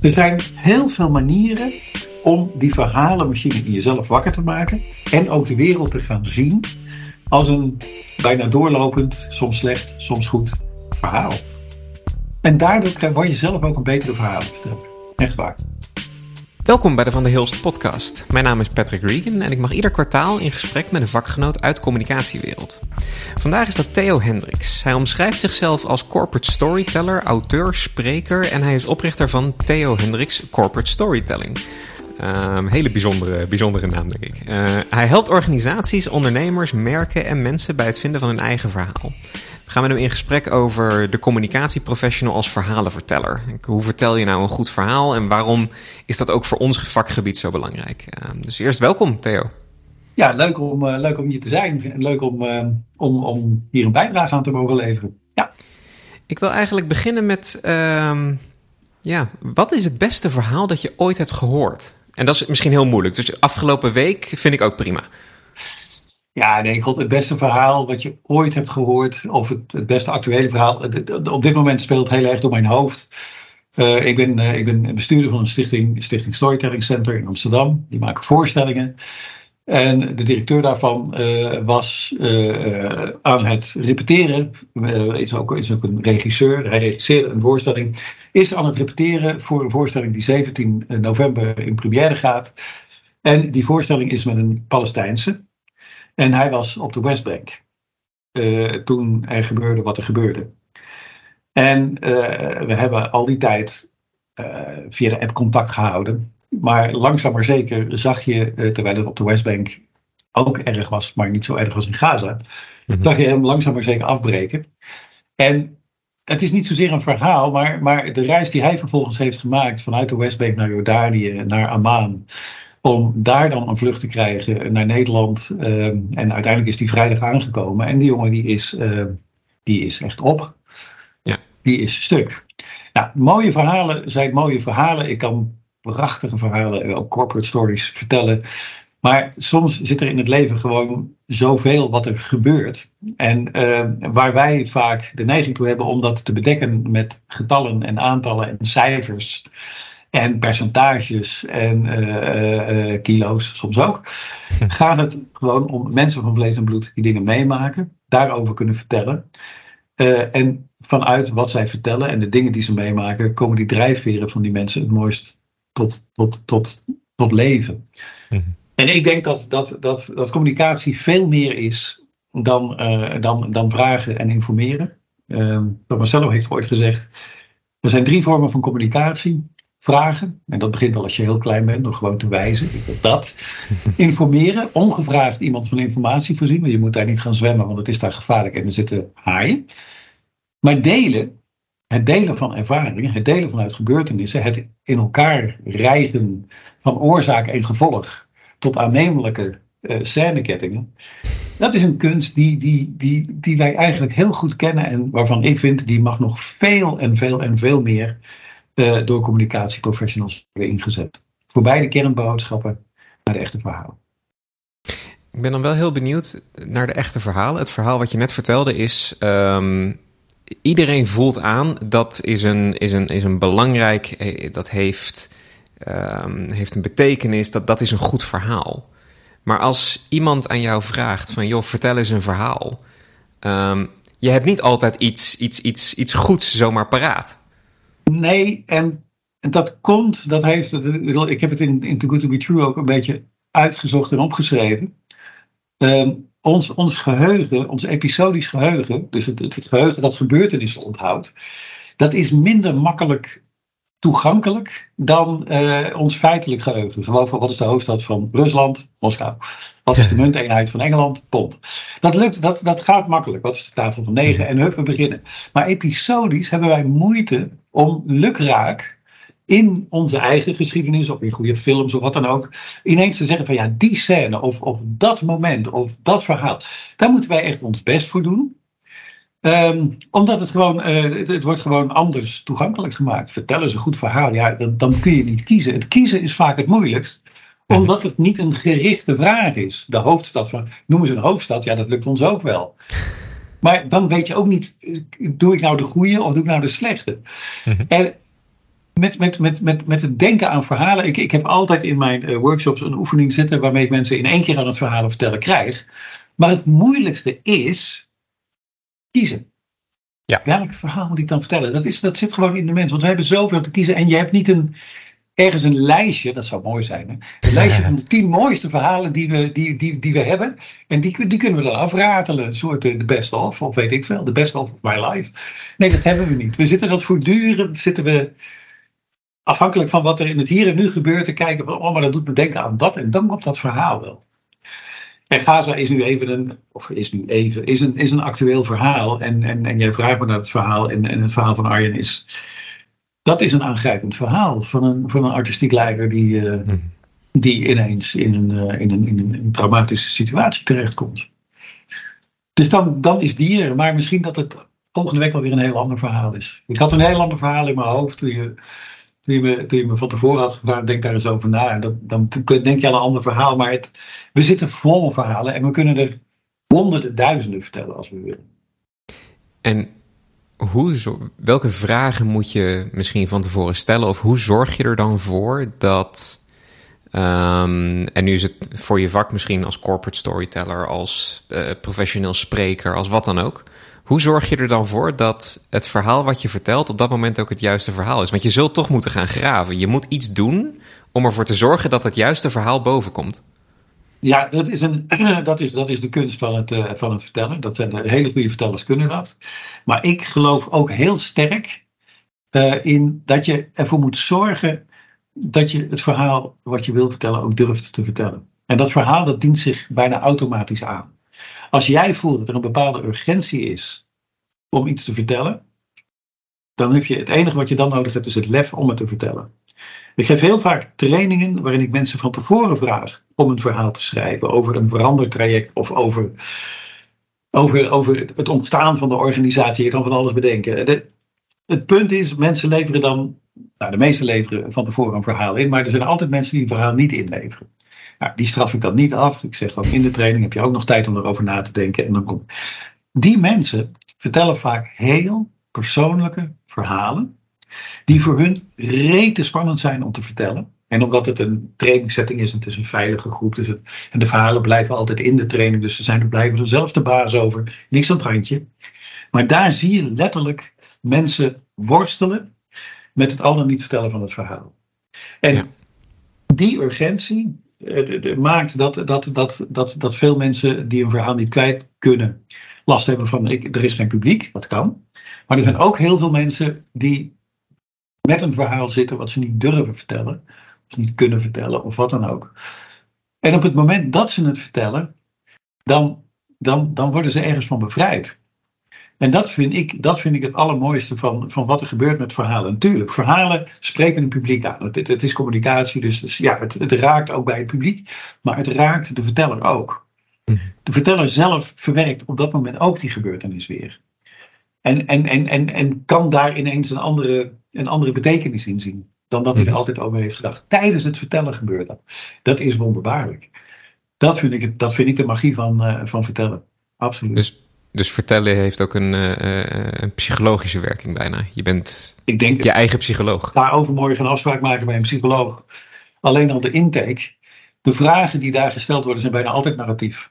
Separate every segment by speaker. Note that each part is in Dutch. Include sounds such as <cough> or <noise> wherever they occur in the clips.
Speaker 1: Er zijn heel veel manieren om die verhalenmachine in jezelf wakker te maken. En ook de wereld te gaan zien als een bijna doorlopend, soms slecht, soms goed verhaal. En daardoor word je zelf ook een betere verhaal vertellen. Echt waar.
Speaker 2: Welkom bij de Van der Hilst podcast. Mijn naam is Patrick Regan en ik mag ieder kwartaal in gesprek met een vakgenoot uit de communicatiewereld. Vandaag is dat Theo Hendricks. Hij omschrijft zichzelf als corporate storyteller, auteur, spreker en hij is oprichter van Theo Hendricks Corporate Storytelling. Um, hele bijzondere, bijzondere naam, denk ik. Uh, hij helpt organisaties, ondernemers, merken en mensen bij het vinden van hun eigen verhaal. We gaan met hem in gesprek over de communicatieprofessional als verhalenverteller. Hoe vertel je nou een goed verhaal en waarom is dat ook voor ons vakgebied zo belangrijk? Uh, dus eerst welkom, Theo.
Speaker 1: Ja, leuk om, uh, leuk om hier te zijn en leuk om, uh, om, om hier een bijdrage aan te mogen leveren. Ja.
Speaker 2: Ik wil eigenlijk beginnen met, uh, ja, wat is het beste verhaal dat je ooit hebt gehoord? En dat is misschien heel moeilijk. Dus afgelopen week vind ik ook prima.
Speaker 1: Ja, nee, god, het beste verhaal wat je ooit hebt gehoord, of het, het beste actuele verhaal, op dit moment speelt heel erg door mijn hoofd. Uh, ik, ben, uh, ik ben bestuurder van een stichting, Stichting Storytelling Center in Amsterdam. Die maken voorstellingen. En de directeur daarvan uh, was aan het repeteren. is, ook, is ook een regisseur. Hij regisseerde een voorstelling. Is aan het repeteren voor een voorstelling die 17 november in première gaat. En die voorstelling is met een Palestijnse. En hij was op de Westbank uh, toen er gebeurde wat er gebeurde. En uh, we hebben al die tijd uh, via de app contact gehouden. Maar langzaam maar zeker zag je, terwijl het op de Westbank ook erg was, maar niet zo erg als in Gaza, mm-hmm. zag je hem langzaam maar zeker afbreken. En het is niet zozeer een verhaal, maar, maar de reis die hij vervolgens heeft gemaakt vanuit de Westbank naar Jordanië, naar Amman, om daar dan een vlucht te krijgen naar Nederland. Uh, en uiteindelijk is die vrijdag aangekomen. En die jongen die is, uh, die is echt op. Ja. Die is stuk. Nou, mooie verhalen zijn mooie verhalen. Ik kan prachtige verhalen, ook corporate stories vertellen. Maar soms zit er in het leven gewoon zoveel wat er gebeurt. En uh, waar wij vaak de neiging toe hebben om dat te bedekken met getallen en aantallen en cijfers en percentages en uh, uh, kilo's soms ook. <laughs> Gaat het gewoon om mensen van vlees en bloed die dingen meemaken, daarover kunnen vertellen. Uh, en vanuit wat zij vertellen en de dingen die ze meemaken, komen die drijfveren van die mensen het mooist tot, tot, tot, tot leven. Mm-hmm. En ik denk dat, dat, dat, dat communicatie veel meer is dan, dan, dan vragen en informeren. Marcelo heeft ooit gezegd: er zijn drie vormen van communicatie vragen. En dat begint al als je heel klein bent, door gewoon te wijzen. Ik wil dat. <laughs> Informeren, ongevraagd iemand van informatie voorzien. Want je moet daar niet gaan zwemmen, want het is daar gevaarlijk en er zitten haaien. Maar delen, het delen van ervaringen, het delen vanuit gebeurtenissen, het in elkaar rijgen van oorzaak en gevolg tot aannemelijke uh, scènekettingen. Dat is een kunst die, die, die, die wij eigenlijk heel goed kennen en waarvan ik vind die mag nog veel en veel en veel meer door communicatieprofessionals worden ingezet. Voor beide kernboodschappen naar de echte verhalen.
Speaker 2: Ik ben dan wel heel benieuwd naar de echte verhalen. Het verhaal wat je net vertelde is. Um, iedereen voelt aan dat is een, is een, is een belangrijk. Eh, dat heeft, um, heeft een betekenis. Dat, dat is een goed verhaal. Maar als iemand aan jou vraagt: van joh, vertel eens een verhaal. Um, je hebt niet altijd iets, iets, iets, iets goeds zomaar paraat.
Speaker 1: Nee, en, dat komt, dat heeft, ik heb het in, in Too Good To Be True ook een beetje uitgezocht en opgeschreven. Um, ons, ons geheugen, ons episodisch geheugen, dus het, het geheugen dat gebeurtenissen onthoudt, dat is minder makkelijk toegankelijk dan uh, ons feitelijk geheugen. Gewoon van wat is de hoofdstad van Rusland? Moskou. Wat is de munteenheid van Engeland? Pond. Dat lukt, dat, dat gaat makkelijk. Wat is de tafel van negen? En hup, we beginnen. Maar episodisch hebben wij moeite om lukraak in onze eigen geschiedenis, of in goede films of wat dan ook, ineens te zeggen van ja, die scène of, of dat moment of dat verhaal, daar moeten wij echt ons best voor doen. Um, omdat het gewoon, uh, het, het, wordt gewoon anders toegankelijk gemaakt. Vertel eens een goed verhaal, ja, dan, dan, kun je niet kiezen. Het kiezen is vaak het moeilijkst, mhm. omdat het niet een gerichte vraag is. De hoofdstad van, noemen ze een hoofdstad, ja, dat lukt ons ook wel. <laughs> Maar dan weet je ook niet, doe ik nou de goede of doe ik nou de slechte? Mhm. En met, met, met, met, met het denken aan verhalen. Ik, ik heb altijd in mijn eh, workshops een oefening zitten waarmee ik mensen in één keer aan het verhalen vertellen krijg. Maar het moeilijkste is kiezen.
Speaker 2: Ja.
Speaker 1: Welk verhaal moet ik dan vertellen? Dat, is, dat zit gewoon in de mens. Want we hebben zoveel te kiezen. En je hebt niet een, ergens een lijstje, dat zou mooi zijn. Hè? Een lijstje van de tien mooiste verhalen die we, die, die, die we hebben. En die, die kunnen we dan afratelen. Een soort de best of, of weet ik veel. De best of my life. Nee, dat hebben we niet. We zitten dat voortdurend, zitten we afhankelijk van wat er in het hier en nu gebeurt, te kijken van, oh, maar dat doet me denken aan dat. En dan komt dat verhaal wel. En Gaza is nu even een, of is nu even, is een, is een actueel verhaal. En, en, en jij vraagt me naar het verhaal. En, en het verhaal van Arjen is, dat is een aangrijpend verhaal van een, van een artistiek leider die, uh, die ineens in een, uh, in, een, in, een, in een traumatische situatie terechtkomt. Dus dan, dan is die er. Maar misschien dat het volgende week wel weer een heel ander verhaal is. Ik had een heel ander verhaal in mijn hoofd. Toen je, toen je, me, toen je me van tevoren had gevraagd, denk daar eens over na. Dan, denk je aan een ander verhaal. Maar het, we zitten vol verhalen en we kunnen er honderden, duizenden vertellen als we willen.
Speaker 2: En hoe, welke vragen moet je misschien van tevoren stellen? Of hoe zorg je er dan voor dat. Um, en nu is het voor je vak misschien als corporate storyteller, als uh, professioneel spreker, als wat dan ook. Hoe zorg je er dan voor dat het verhaal wat je vertelt op dat moment ook het juiste verhaal is? Want je zult toch moeten gaan graven. Je moet iets doen om ervoor te zorgen dat het juiste verhaal boven komt.
Speaker 1: Ja, dat is, een, <clears throat> dat is, dat is de kunst van het, uh, van het vertellen. Dat zijn hele goede vertellers kunnen dat. Maar ik geloof ook heel sterk uh, in dat je ervoor moet zorgen dat je het verhaal wat je wil vertellen ook durft te vertellen. En dat verhaal dat dient zich bijna automatisch aan. Als jij voelt dat er een bepaalde urgentie is om iets te vertellen, dan heb je het enige wat je dan nodig hebt is het lef om het te vertellen. Ik geef heel vaak trainingen waarin ik mensen van tevoren vraag om een verhaal te schrijven over een verandertraject of over, over, over het ontstaan van de organisatie. Je kan van alles bedenken. De, het punt is, mensen leveren dan, nou de meeste leveren van tevoren een verhaal in, maar er zijn altijd mensen die een verhaal niet inleveren. Nou, die straf ik dan niet af. Ik zeg dan in de training heb je ook nog tijd om erover na te denken. En dan komt. Die mensen vertellen vaak heel persoonlijke verhalen die voor hun rete spannend zijn om te vertellen. En omdat het een trainingssetting is, het is een veilige groep. Dus het, en de verhalen blijven altijd in de training. Dus ze zijn er blijven er zelf de baas over. Niks aan het randje. Maar daar zie je letterlijk mensen worstelen met het al dan niet vertellen van het verhaal. En ja. die urgentie maakt dat, dat, dat, dat, dat veel mensen die een verhaal niet kwijt kunnen, last hebben van ik, er is geen publiek, wat kan. Maar er zijn ook heel veel mensen die met een verhaal zitten wat ze niet durven vertellen, of niet kunnen vertellen, of wat dan ook. En op het moment dat ze het vertellen, dan, dan, dan worden ze ergens van bevrijd. En dat vind ik, dat vind ik het allermooiste van, van wat er gebeurt met verhalen. Natuurlijk, verhalen spreken een publiek aan. Het, het is communicatie, dus, dus ja, het, het, raakt ook bij het publiek. Maar het raakt de verteller ook. De verteller zelf verwerkt op dat moment ook die gebeurtenis weer. En, en, en, en, en kan daar ineens een andere, een andere betekenis in zien. Dan dat hij er altijd over heeft gedacht. Tijdens het vertellen gebeurt dat. Dat is wonderbaarlijk. Dat vind ik, dat vind ik de magie van, uh, van vertellen. Absoluut.
Speaker 2: Dus, dus vertellen heeft ook een, uh, een psychologische werking bijna. Je bent
Speaker 1: ik denk,
Speaker 2: je eigen psycholoog.
Speaker 1: Daar overmorgen een afspraak maken bij een psycholoog. Alleen al de intake. De vragen die daar gesteld worden zijn bijna altijd narratief.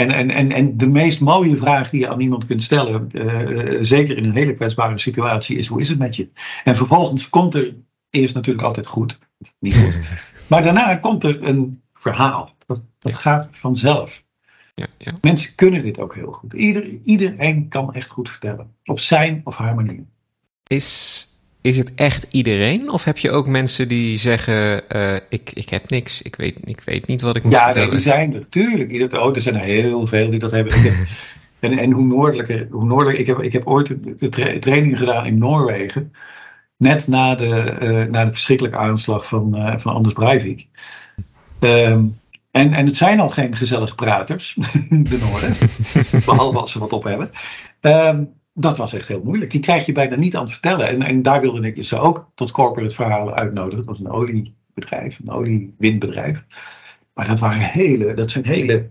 Speaker 1: En, en, en, en de meest mooie vraag die je aan iemand kunt stellen, uh, zeker in een hele kwetsbare situatie, is: hoe is het met je? En vervolgens komt er eerst natuurlijk altijd goed, niet goed, <laughs> maar daarna komt er een verhaal. Dat, dat gaat vanzelf.
Speaker 2: Ja, ja.
Speaker 1: Mensen kunnen dit ook heel goed. Ieder, iedereen kan echt goed vertellen, op zijn of haar manier.
Speaker 2: Is is het echt iedereen? Of heb je ook mensen die zeggen: uh, ik, ik heb niks, ik weet, ik weet niet wat ik moet
Speaker 1: ja,
Speaker 2: vertellen?
Speaker 1: Ja, die zijn er, tuurlijk. Oh, er zijn heel veel die dat hebben. <laughs> En, en hoe noordelijker, hoe noordelijker. Ik heb, ik heb ooit de tra training gedaan in Noorwegen. Net na de, uh, na de verschrikkelijke aanslag van, uh, van Anders Breivik. Um, en, en het zijn al geen gezellige praters, <laughs> de Noorden. <laughs> behalve als ze wat op hebben. Um, dat was echt heel moeilijk. Die krijg je bijna niet aan het vertellen. En, en daar wilde ik ze ook tot corporate verhalen uitnodigen. Het was een oliebedrijf, een oliewindbedrijf. Maar dat waren hele, dat zijn hele,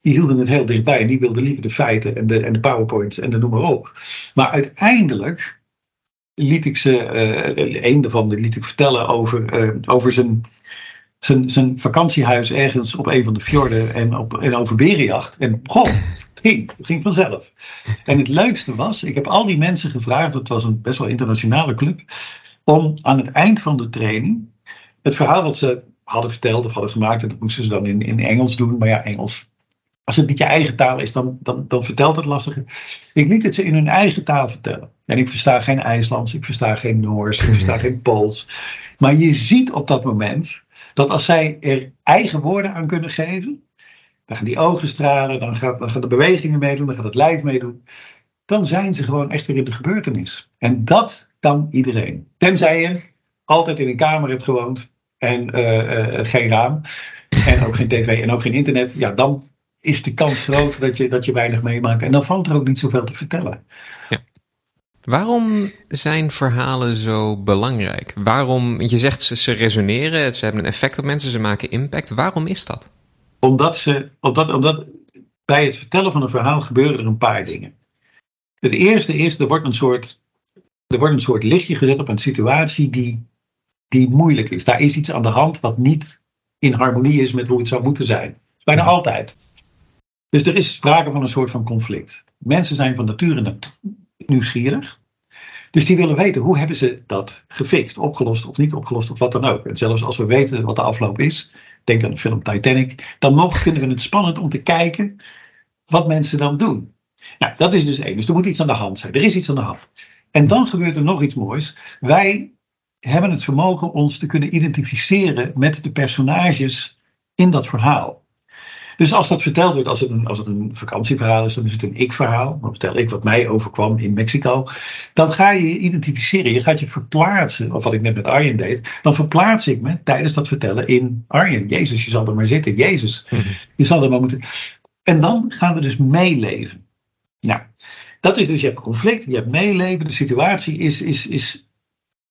Speaker 1: die hielden het heel dichtbij. En die wilden liever de feiten en de, en de powerpoints en de noem maar op. Maar uiteindelijk liet ik ze, uh, een daarvan liet ik vertellen over, uh, over zijn, zijn, zijn vakantiehuis ergens op een van de fjorden en, op, en over berenjacht. En goh, het ging, het ging vanzelf. En het leukste was, ik heb al die mensen gevraagd, het was een best wel internationale club, om aan het eind van de training het verhaal wat ze hadden verteld of hadden gemaakt, en dat moesten ze dan in, in Engels doen, maar ja, Engels als het niet je eigen taal is, dan, dan, dan vertelt het lastiger. Ik liet het ze in hun eigen taal vertellen. En ik versta geen IJslands, ik versta geen Noors, ik versta geen Pools. Maar je ziet op dat moment dat als zij er eigen woorden aan kunnen geven, dan gaan die ogen stralen, dan, gaat, dan gaan de bewegingen meedoen, dan gaat het lijf meedoen. Dan zijn ze gewoon echt weer in de gebeurtenis. En dat kan iedereen. Tenzij je altijd in een kamer hebt gewoond en uh, uh, geen raam. En ook geen tv en ook geen internet. Ja, dan is de kans groot dat je, dat je weinig meemaakt. En dan valt er ook niet zoveel te vertellen. Ja.
Speaker 2: Waarom zijn verhalen zo belangrijk? Waarom, je zegt ze, ze resoneren, ze hebben een effect op mensen, ze maken impact. Waarom is dat?
Speaker 1: Omdat, ze, omdat, omdat bij het vertellen van een verhaal gebeuren er een paar dingen. Het eerste is, er wordt een soort, er wordt een soort lichtje gezet op een situatie die, die moeilijk is. Daar is iets aan de hand wat niet in harmonie is met hoe het zou moeten zijn. Bijna altijd. Dus er is sprake van een soort van conflict. Mensen zijn van nature nieuwsgierig. Dus die willen weten hoe hebben ze dat gefixt, opgelost of niet opgelost of wat dan ook. En zelfs als we weten wat de afloop is, denk aan de film Titanic, dan nog vinden we het spannend om te kijken wat mensen dan doen. Nou, dat is dus één. Dus er moet iets aan de hand zijn. Er is iets aan de hand. En dan gebeurt er nog iets moois. Wij hebben het vermogen ons te kunnen identificeren met de personages in dat verhaal. Dus als dat verteld wordt, als het een, als het een vakantieverhaal is, dan is het een ik-verhaal. Dan vertel ik wat mij overkwam in Mexico. Dan ga je je identificeren. Je gaat je verplaatsen. Of wat ik net met Arjen deed. Dan verplaats ik me tijdens dat vertellen in Arjen. Jezus, je zal er maar zitten. Jezus, mhm. je zal er maar moeten. En dan gaan we dus meeleven. Nou, dat is dus, je hebt conflict, je hebt meeleven. De situatie is, is, is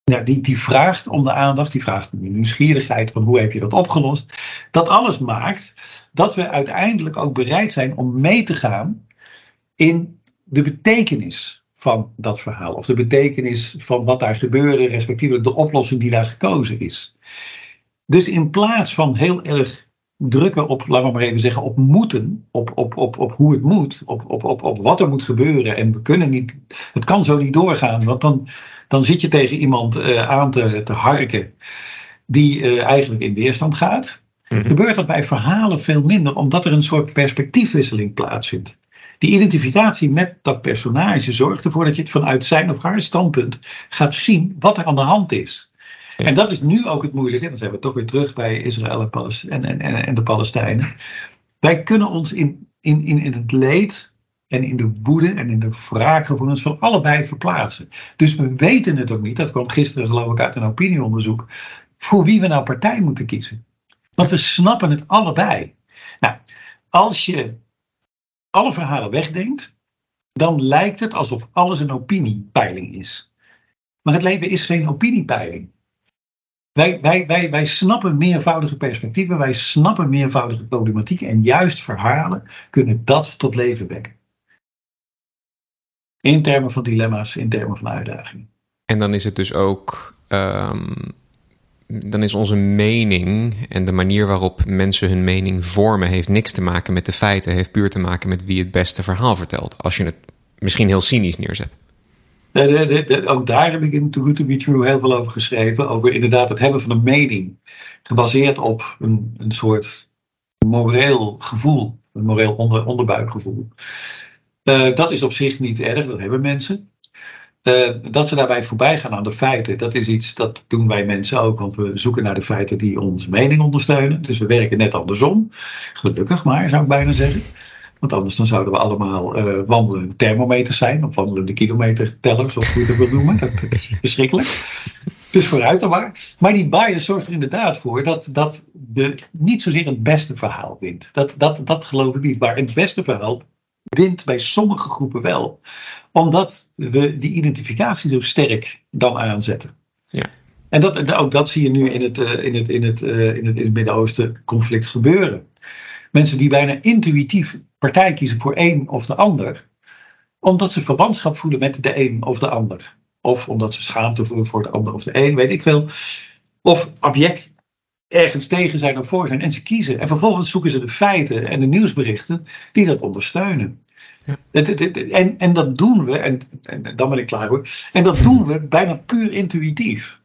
Speaker 1: ja, die, die vraagt om de aandacht, die vraagt om de nieuwsgierigheid van hoe heb je dat opgelost. Dat alles maakt dat we uiteindelijk ook bereid zijn om mee te gaan in de betekenis van dat verhaal. Of de betekenis van wat daar gebeurde, respectievelijk de oplossing die daar gekozen is. Dus in plaats van heel erg drukken op, laten we maar even zeggen, op moeten, op, op, op, op hoe het moet, op, op, op, op wat er moet gebeuren. En we kunnen niet, het kan zo niet doorgaan, want dan, dan zit je tegen iemand uh, aan te, te harken die uh, eigenlijk in weerstand gaat. Mm Gebeurt dat bij verhalen veel minder, omdat er een soort perspectiefwisseling plaatsvindt. Die identificatie met dat personage zorgt ervoor dat je het vanuit zijn of haar standpunt gaat zien wat er aan de hand is. En dat is nu ook het moeilijke. Dan zijn we toch weer terug bij Israël en, en, en, en de Palestijnen. Wij kunnen ons in, in, in, in het leed en in de woede en in de wraakgevoelens van allebei verplaatsen. Dus we weten het ook niet. Dat kwam gisteren geloof ik uit een opinieonderzoek. Voor wie we nou partij moeten kiezen. Want we snappen het allebei. Nou, als je alle verhalen wegdenkt, dan lijkt het alsof alles een opiniepeiling is. Maar het leven is geen opiniepeiling. Wij, wij, wij, wij snappen meervoudige perspectieven, wij snappen meervoudige problematieken en juist verhalen kunnen dat tot leven wekken. In termen van dilemma's, in termen van uitdagingen.
Speaker 2: En dan is het dus ook um, dan is onze mening en de manier waarop mensen hun mening vormen, heeft niks te maken met de feiten, heeft puur te maken met wie het beste verhaal vertelt. Als je het misschien heel cynisch neerzet.
Speaker 1: ook daar heb ik in Too Good To Be True heel veel over geschreven. Over inderdaad het hebben van een mening. Gebaseerd op een, een soort moreel gevoel. Een moreel onder, onderbuikgevoel. Uh, dat is op zich niet erg, dat hebben mensen. Uh, dat ze daarbij voorbij gaan aan de feiten, dat is iets dat doen wij mensen ook, want we zoeken naar de feiten die onze mening ondersteunen. Dus we werken net andersom. Gelukkig maar, zou ik bijna zeggen. Want anders dan zouden we allemaal uh, wandelende thermometers zijn, of wandelende kilometertellers, of hoe je het wil noemen. Dat, is <laughs> verschrikkelijk. Dus vooruit dan maar. Maar die bias zorgt er inderdaad voor dat, dat de, niet zozeer het beste verhaal wint. Dat, dat, dat geloof ik niet. Maar het beste verhaal wint bij sommige groepen wel omdat we die identificatie zo sterk dan aanzetten. Ja. En dat, ook dat zie je nu in het, uh, in het, in het, uh, in het, in het Midden-Oosten conflict gebeuren. Mensen die bijna intuïtief partij kiezen voor één of de ander, omdat ze verbandschap voelen met de een of de ander. Of omdat ze schaamte voelen voor de ander of de een, weet ik veel. Of object ergens tegen zijn of voor zijn. En ze kiezen. En vervolgens zoeken ze de feiten en de nieuwsberichten die dat ondersteunen. Ja. En, en dat doen we, en, en, dan ben ik klaar hoor. En dat doen we bijna puur intuïtief.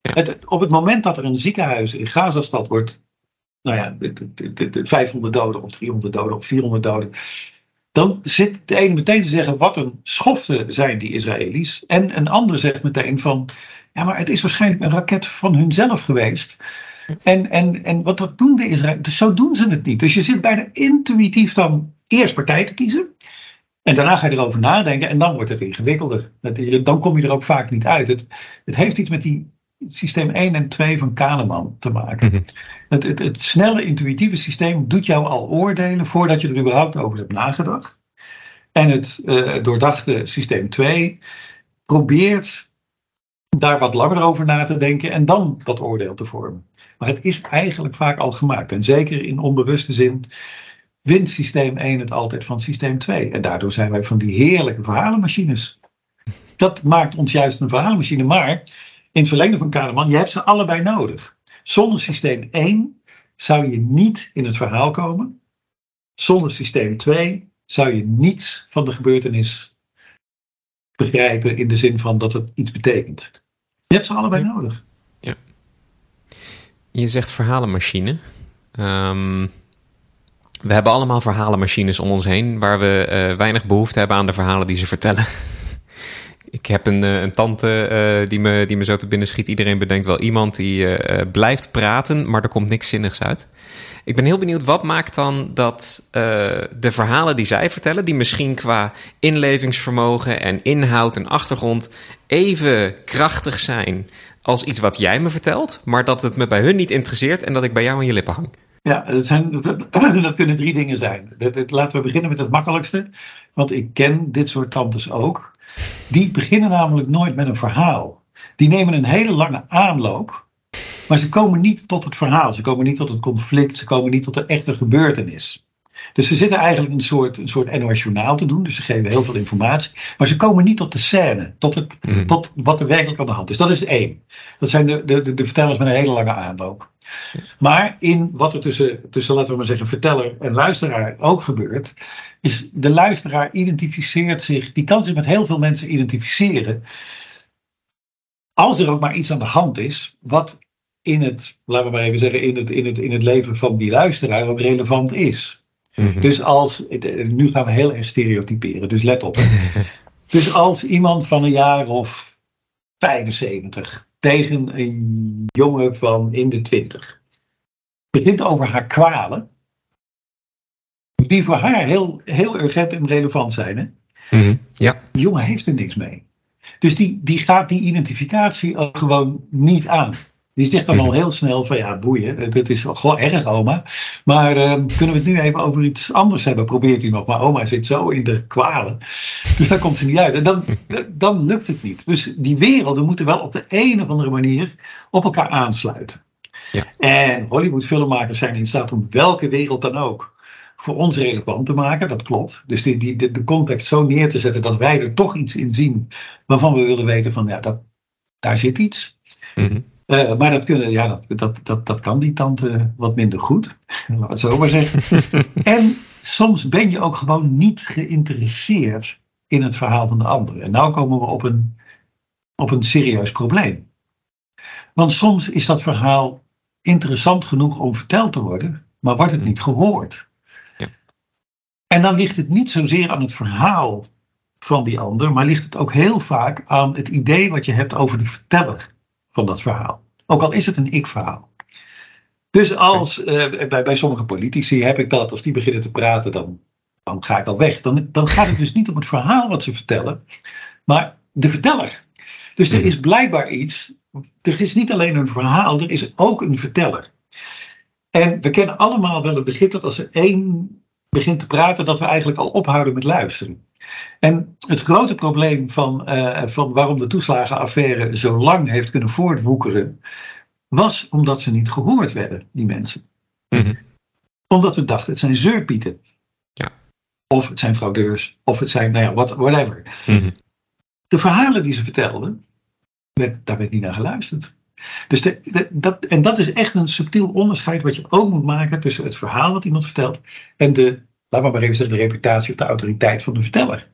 Speaker 1: Het, op het moment dat er een ziekenhuis in Gazastad wordt, nou ja, 500 doden of 300 doden of 400 doden, dan zit de ene meteen te zeggen wat een schofte zijn die Israëli's. En een ander zegt meteen van, ja maar het is waarschijnlijk een raket van hunzelf geweest. En, en, en wat dat doen de Israëli's, dus zo doen ze het niet. Dus je zit bijna intuïtief dan eerst partij te kiezen. En daarna ga je erover nadenken en dan wordt het ingewikkelder. Dan kom je er ook vaak niet uit. Het, het heeft iets met die systeem 1 en 2 van Kahneman te maken. Mhm. het, het, het, snelle, intuïtieve systeem doet jou al oordelen voordat je er überhaupt over hebt nagedacht. En het uh, doordachte systeem 2 probeert daar wat langer over na te denken en dan dat oordeel te vormen. Maar het is eigenlijk vaak al gemaakt. En zeker in onbewuste zin wint systeem 1 het altijd van systeem 2. En daardoor zijn wij van die heerlijke verhalenmachines. Dat maakt ons juist een verhalenmachine. Maar in het verlengde van Kahneman, je hebt ze allebei nodig. Zonder systeem 1 zou je niet in het verhaal komen. Zonder systeem 2 zou je niets van de gebeurtenis begrijpen in de zin van dat het iets betekent. Je hebt ze allebei nodig. Ja.
Speaker 2: Je zegt verhalenmachine. Um, we hebben allemaal verhalenmachines om ons heen waar we uh, weinig behoefte hebben aan de verhalen die ze vertellen. <laughs> Ik heb een, uh, een tante uh, die, me, die me zo te binnen schiet. Iedereen bedenkt wel iemand die blijft praten, maar er komt niks zinnigs uit. Ik ben heel benieuwd, wat maakt dan dat de verhalen die zij vertellen, die misschien qua inlevingsvermogen en inhoud en achtergrond even krachtig zijn als iets wat jij me vertelt, maar dat het me bij hun niet interesseert en dat ik bij jou aan je lippen hang?
Speaker 1: Ja, dat, zijn, dat, kunnen drie dingen zijn. Dat, laten we beginnen met het makkelijkste. Want ik ken dit soort tantes ook. Die beginnen namelijk nooit met een verhaal. Die nemen een hele lange aanloop. Maar ze komen niet tot het verhaal. Ze komen niet tot het conflict. Ze komen niet tot de echte gebeurtenis. Dus ze zitten eigenlijk een soort, een soort NOS journaal te doen. Dus ze geven heel veel informatie. Maar ze komen niet tot de scène. Tot, het, mm. tot wat er werkelijk aan de hand is. Dat is één. Dat zijn de, de, de vertellers met een hele lange aanloop. Maar in wat er tussen, tussen, laten we maar zeggen, verteller en luisteraar ook gebeurt, is de luisteraar identificeert zich, die kan zich met heel veel mensen identificeren. Als er ook maar iets aan de hand is, wat in het, laten we maar even zeggen, in het, in het, in het leven van die luisteraar ook relevant is. Mhm. Dus als, nu gaan we heel erg stereotyperen, dus let op. <laughs> dus als iemand van een jaar of 75 tegen een jongen van in de twintig. Begint over haar kwalen. Die voor haar heel, heel urgent en relevant zijn. Hè?
Speaker 2: Mm ja.
Speaker 1: Die jongen heeft er niks mee. Dus die, die gaat die identificatie ook gewoon niet aan. Die zegt dan al <laughs> heel snel van ja, boeien, dit is gewoon erg oma. Maar uh, kunnen we het nu even over iets anders hebben? Probeert hij nog. Maar oma zit zo in de kwalen. Dus daar komt ze niet uit. En dan, <laughs> dan lukt het niet. Dus die werelden moeten wel op de een of andere manier op elkaar aansluiten. Ja. En Hollywood-filmmakers zijn in staat om welke wereld dan ook voor ons relevant te maken, dat klopt. Dus die, die, de, context zo neer te zetten dat wij er toch iets in zien waarvan we willen weten van ja, dat, daar zit iets. Mm uh, maar dat, kunnen, ja, dat, dat, dat, dat kan die tante wat minder goed, <laughs> laat het zo maar zeggen. <laughs> en soms ben je ook gewoon niet geïnteresseerd in het verhaal van de ander. En nou komen we op een, op een serieus probleem. Want soms is dat verhaal interessant genoeg om verteld te worden, maar wordt het niet gehoord. Ja. En dan ligt het niet zozeer aan het verhaal van die ander, maar ligt het ook heel vaak aan het idee wat je hebt over de verteller van dat verhaal. Ook al is het een ik-verhaal. Dus als, uh, bij, bij sommige politici heb ik dat, als die beginnen te praten, dan, dan ga ik al weg. Dan, dan gaat het dus niet om het verhaal wat ze vertellen, maar de verteller. Dus er is blijkbaar iets, er is niet alleen een verhaal, er is ook een verteller. En we kennen allemaal wel het begrip dat als er één begint te praten, dat we eigenlijk al ophouden met luisteren. En het grote probleem van, uh, van waarom de toeslagenaffaire zo lang heeft kunnen voortwoekeren, was omdat ze niet gehoord werden, die mensen. Mm Omdat we dachten, het zijn zeurpieten.
Speaker 2: Ja.
Speaker 1: Of het zijn fraudeurs, of het zijn, nou ja, whatever. Mm de verhalen die ze vertelden, werd, daar werd niet naar geluisterd. Dus de, dat, en dat is echt een subtiel onderscheid wat je ook moet maken tussen het verhaal wat iemand vertelt en de, laten we maar even zeggen, de reputatie of de autoriteit van de verteller.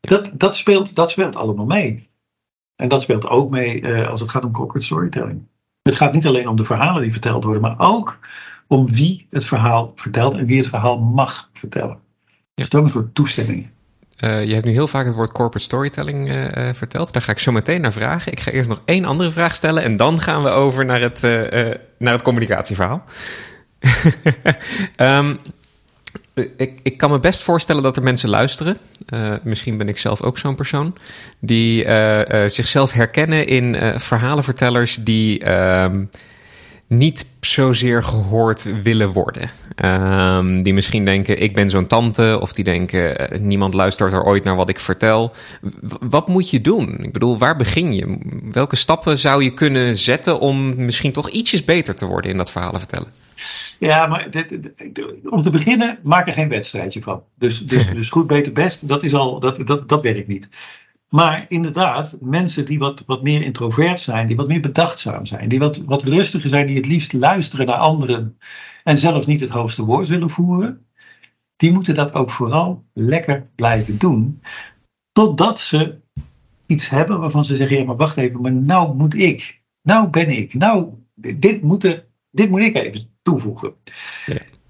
Speaker 1: Dat, dat, speelt, dat speelt allemaal mee. En dat speelt ook mee uh, als het gaat om corporate storytelling. Het gaat niet alleen om de verhalen die verteld worden, maar ook om wie het verhaal vertelt en wie het verhaal mag vertellen. Dus dat is ook een soort toestemming.
Speaker 2: Uh, je hebt nu heel vaak het woord corporate storytelling uh, uh, verteld. Daar ga ik zo meteen naar vragen. Ik ga eerst nog één andere vraag stellen en dan gaan we over naar het, naar het communicatieverhaal. um, <laughs> ik, ik kan me best voorstellen dat er mensen luisteren. misschien ben ik zelf ook zo'n persoon. Die zichzelf herkennen in verhalenvertellers die ehm, niet zozeer gehoord willen worden. Um, die misschien denken, ik ben zo'n tante. Of die denken, eh, niemand luistert er ooit naar wat ik vertel. wat moet je doen? Ik bedoel, waar begin je? Welke stappen zou je kunnen zetten om misschien toch ietsjes beter te worden in dat verhalen vertellen?
Speaker 1: Ja, maar dit, om te beginnen, maak er geen wedstrijdje van. Dus, dus, <laughs> dus goed, beter, best, dat, is al, dat, dat, dat werkt niet. Maar inderdaad, mensen die wat, wat meer introvert zijn, die wat meer bedachtzaam zijn, die wat, wat rustiger zijn, die het liefst luisteren naar anderen en zelfs niet het hoogste woord willen voeren, die moeten dat ook vooral lekker blijven doen. Totdat ze iets hebben waarvan ze zeggen: ja, maar wacht even, maar nou moet ik, nou ben ik, nou, dit moet, dit moet ik even toevoegen.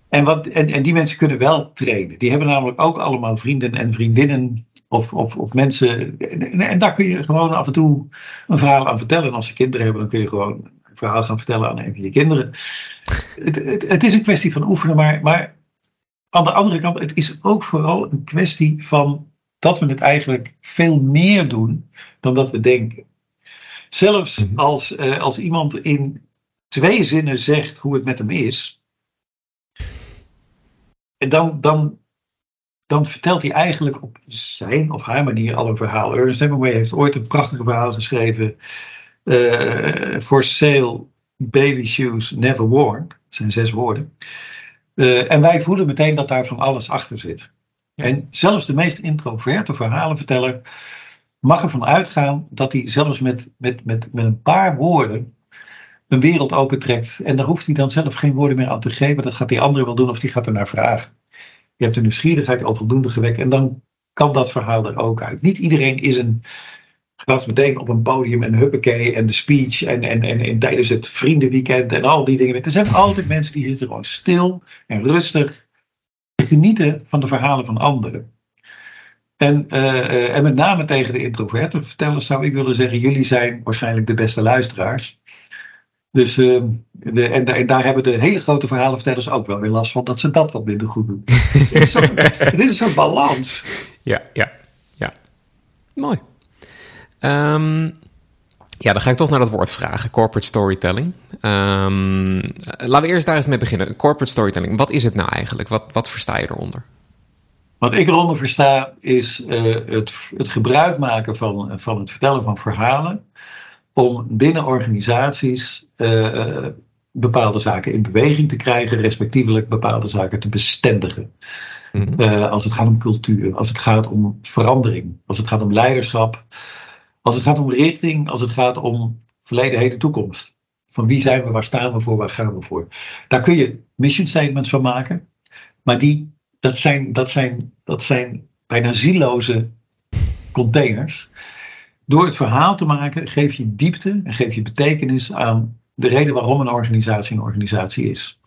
Speaker 1: En, wat, en, en die mensen kunnen wel trainen. Die hebben namelijk ook allemaal vrienden en vriendinnen of, of, of mensen. En, en, daar kun je gewoon af en toe een verhaal aan vertellen. En als ze kinderen hebben, dan kun je gewoon een verhaal gaan vertellen aan een van je kinderen. Het, het, het is een kwestie van oefenen, maar, maar aan de andere kant, het is ook vooral een kwestie van dat we het eigenlijk veel meer doen dan dat we denken. Zelfs mhm. als, uh, als iemand in twee zinnen zegt hoe het met hem is, en dan, dan dan vertelt hij eigenlijk op zijn of haar manier al een verhaal. Ernest Hemingway heeft ooit een prachtig verhaal geschreven. Uh, for sale, baby shoes never worn. Dat zijn zes woorden. Uh, en wij voelen meteen dat daar van alles achter zit. En zelfs de meest introverte verhalenverteller mag ervan uitgaan dat hij zelfs met, met, met, met een paar woorden een wereld opentrekt. En daar hoeft hij dan zelf geen woorden meer aan te geven. Dat gaat die andere wel doen of die gaat er naar vragen. Je hebt de nieuwsgierigheid al voldoende gewekt en dan kan dat verhaal er ook uit. Niet iedereen is een, gaat meteen op een podium en huppakee en de speech en, en, en, en tijdens het vriendenweekend en al die dingen. Er zijn altijd mensen die zitten gewoon stil en rustig te genieten van de verhalen van anderen. En, uh, en met name tegen de introverte vertellers zou ik willen zeggen: jullie zijn waarschijnlijk de beste luisteraars. Dus, uh, de, en, en, daar hebben de hele grote verhalenvertellers ook wel weer last van dat ze dat wat minder goed doen. <laughs> dit, is zo'n, dit is zo'n balans.
Speaker 2: Ja, ja, ja. Mooi. Um, ja, dan ga ik toch naar dat woord vragen, corporate storytelling. Um, laten we eerst daar even mee beginnen. Corporate storytelling, wat is het nou eigenlijk? Wat, wat versta je eronder?
Speaker 1: Wat ik eronder versta is uh, het, het gebruik maken van, van het vertellen van verhalen om binnen organisaties uh, bepaalde zaken in beweging te krijgen, respectievelijk bepaalde zaken te bestendigen. Mm als het gaat om cultuur, als het gaat om verandering, als het gaat om leiderschap, als het gaat om richting, als het gaat om verleden, heden, toekomst. Van wie zijn we, waar staan we voor, waar gaan we voor. Daar kun je mission statements van maken, maar die, dat, zijn, dat, zijn, dat zijn bijna zieloze containers door het verhaal te maken geef je diepte en geef je betekenis aan de reden waarom een organisatie een organisatie is.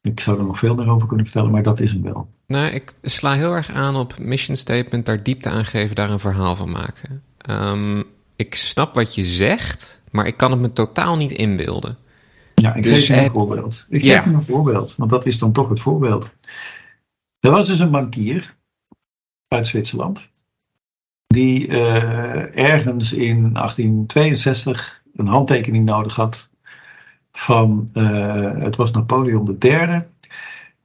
Speaker 1: Ik zou er nog veel meer over kunnen vertellen, maar dat is hem wel.
Speaker 2: Nou, ik sla heel erg aan op mission statement, daar diepte aan geven, daar een verhaal van maken. Um, ik snap wat je zegt, maar ik kan het me totaal niet inbeelden.
Speaker 1: Ja, ik dus geef je een voorbeeld. Ik geef je een voorbeeld, want dat is dan toch het voorbeeld. Er was dus een bankier uit Zwitserland die uh, ergens in 1862 een handtekening nodig had van, uh, het was Napoleon III.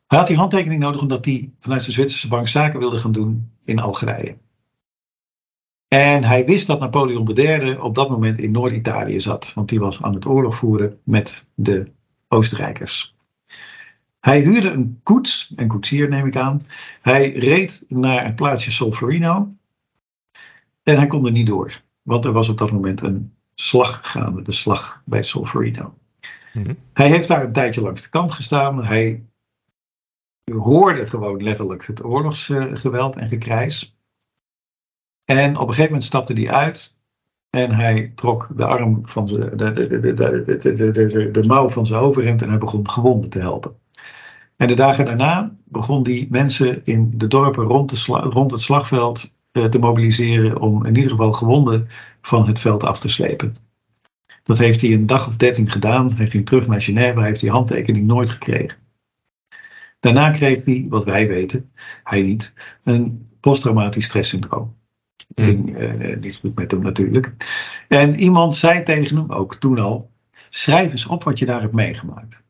Speaker 1: Hij had die handtekening nodig omdat hij vanuit de Zwitserse bank zaken wilde gaan doen in Algerije. En hij wist dat Napoleon III op dat moment in Noord-Italië zat, want die was aan het oorlog voeren met de Oostenrijkers. Hij huurde een koets, een koetsier neem ik aan. Hij reed naar het plaatsje Solferino En hij kon er niet door. Want er was op dat moment een slag gaande, de slag bij Solferino. Mhm. Hij heeft daar een tijdje langs de kant gestaan. Hij hoorde gewoon letterlijk het oorlogsgeweld en gekrijs. En op een gegeven moment stapte hij uit en hij trok de arm van zijn, de, de, de, de, de, de, mouw van zijn overhemd en hij begon gewonden te helpen. En de dagen daarna begon hij mensen in de dorpen rond, de rond het slagveld te mobiliseren om in ieder geval gewonden van het veld af te slepen. Dat heeft hij een dag of dertien gedaan. Hij ging terug naar Genève, heeft die handtekening nooit gekregen. Daarna kreeg hij, wat wij weten, hij niet, een posttraumatisch stresssyndroom. Mm. Ging uh, niet goed met hem natuurlijk. En iemand zei tegen hem, ook toen al, schrijf eens op wat je daar hebt meegemaakt.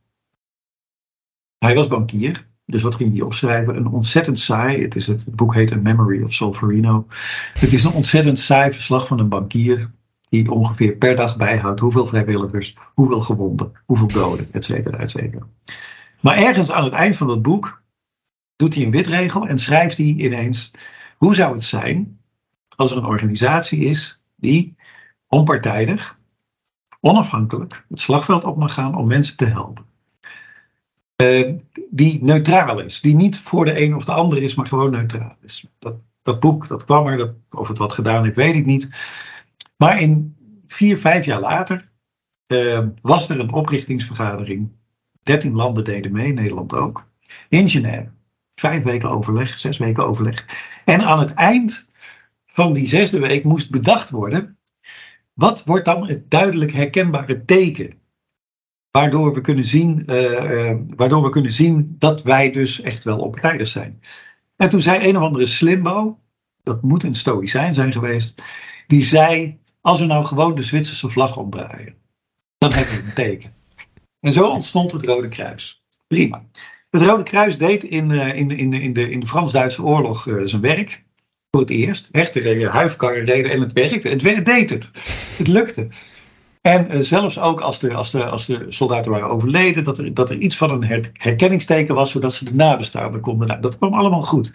Speaker 1: Hij was bankier, dus wat ging hij opschrijven? Een ontzettend saai, het, is het, boek heet A Memory of Solferino. Het is een ontzettend saai verslag van een bankier die ongeveer per dag bijhoudt hoeveel vrijwilligers, hoeveel gewonden, hoeveel doden, et cetera, et cetera. Maar ergens aan het eind van dat boek doet hij een witregel en schrijft hij ineens: hoe zou het zijn als er een organisatie is die onpartijdig, onafhankelijk het slagveld op mag gaan om mensen te helpen? Uh, die neutraal is, die niet voor de een of de ander is, maar gewoon neutraal is. Dat, dat boek, dat kwam er, dat, of het wat gedaan heeft, weet ik niet. Maar in vier, vijf jaar later uh, was er een oprichtingsvergadering 13 landen deden mee, Nederland ook. In Genève. Vijf weken overleg, zes weken overleg. En aan het eind van die zesde week moest bedacht worden. Wat wordt dan het duidelijk herkenbare teken? Waardoor we kunnen zien, uh, uh, waardoor we kunnen zien dat wij dus echt wel onpartijdig zijn. En toen zei een of andere slimbo, dat moet een stoïcijn zijn geweest, die zei: Als we nou gewoon de Zwitserse vlag omdraaien, dan hebben we een teken. En zo ontstond het Rode Kruis. Prima. Het Rode Kruis deed in, uh, in, in, in de, in de Frans-Duitse oorlog zijn werk. Voor het eerst. Echt, de huifkarren reden en het werkte. Het deed het. Het lukte. En uh, zelfs ook als de, als, de, als de soldaten waren overleden, dat er, dat er iets van een her, herkenningsteken was, zodat ze de nabestaanden konden. Nou, dat kwam allemaal goed.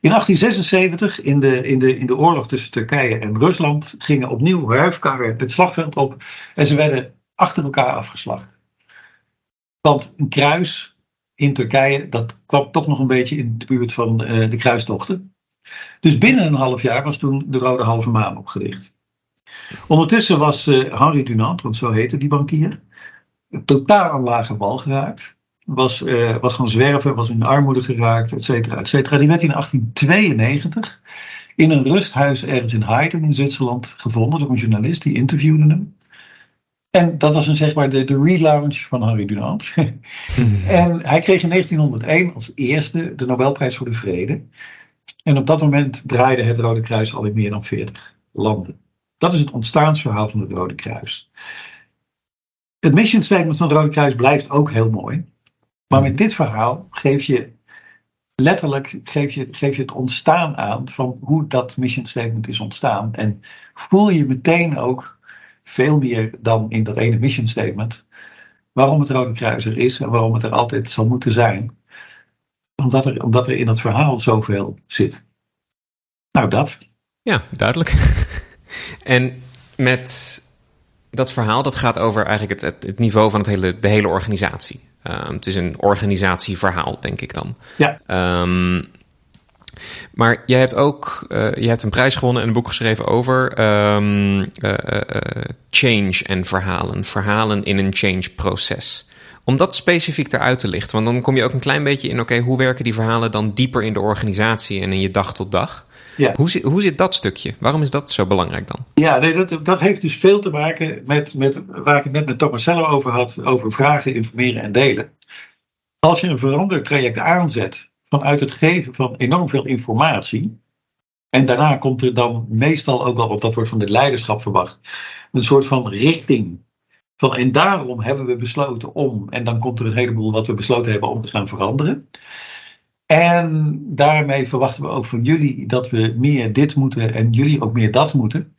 Speaker 1: In 1876, in de, in, de, in de oorlog tussen Turkije en Rusland, gingen opnieuw huifkarren het slagveld op en ze werden achter elkaar afgeslacht. Want een kruis in Turkije, dat kwam toch nog een beetje in de buurt van uh, de kruistochten. Dus binnen een half jaar was toen de Rode Halve Maan opgericht. Ondertussen was uh, Henri Dunant, want zo heette die bankier, totaal aan lage wal geraakt. Was, uh, was gaan zwerven, was in armoede geraakt, et cetera, et cetera. Die werd in 1892 in een rusthuis ergens in Heiden in Zwitserland gevonden door een journalist. Die interviewde hem. En dat was een, zeg maar de, de relaunch van Harry Dunant. <laughs> en hij kreeg in 1901 als eerste de Nobelprijs voor de Vrede. En op dat moment draaide het Rode Kruis al in meer dan 40 landen. Dat is het ontstaansverhaal van het Rode Kruis. Het mission statement van het Rode Kruis blijft ook heel mooi. Maar met dit verhaal geef je letterlijk geef je, geef je het ontstaan aan van hoe dat mission statement is ontstaan. En voel je meteen ook veel meer dan in dat ene mission statement. Waarom het Rode Kruis er is en waarom het er altijd zal moeten zijn. Omdat er, omdat er in het verhaal zoveel zit. Nou, dat.
Speaker 2: Ja, duidelijk. En met dat verhaal, dat gaat over eigenlijk het, het, niveau van het hele, de hele organisatie. Um, het is een organisatieverhaal, denk ik dan.
Speaker 1: Ja.
Speaker 2: Um, maar jij hebt ook uh, je hebt een prijs gewonnen en een boek geschreven over um, uh, change en verhalen. Verhalen in een change-proces. Om dat specifiek eruit te lichten, want dan kom je ook een klein beetje in: oké, hoe werken die verhalen dan dieper in de organisatie en in je dag tot dag? Ja. Hoe, zit, hoe zit dat stukje? Waarom is dat zo belangrijk dan?
Speaker 1: Ja, nee, dat, dat heeft dus veel te maken met, met waar ik het net met Tomasello over had: over vragen, informeren en delen. Als je een verandertraject aanzet vanuit het geven van enorm veel informatie. En daarna komt er dan meestal ook wel, want dat wordt van het leiderschap verwacht, een soort van richting. Van, en daarom hebben we besloten om, en dan komt er een heleboel wat we besloten hebben om te gaan veranderen. En daarmee verwachten we ook van jullie dat we meer dit moeten en jullie ook meer dat moeten.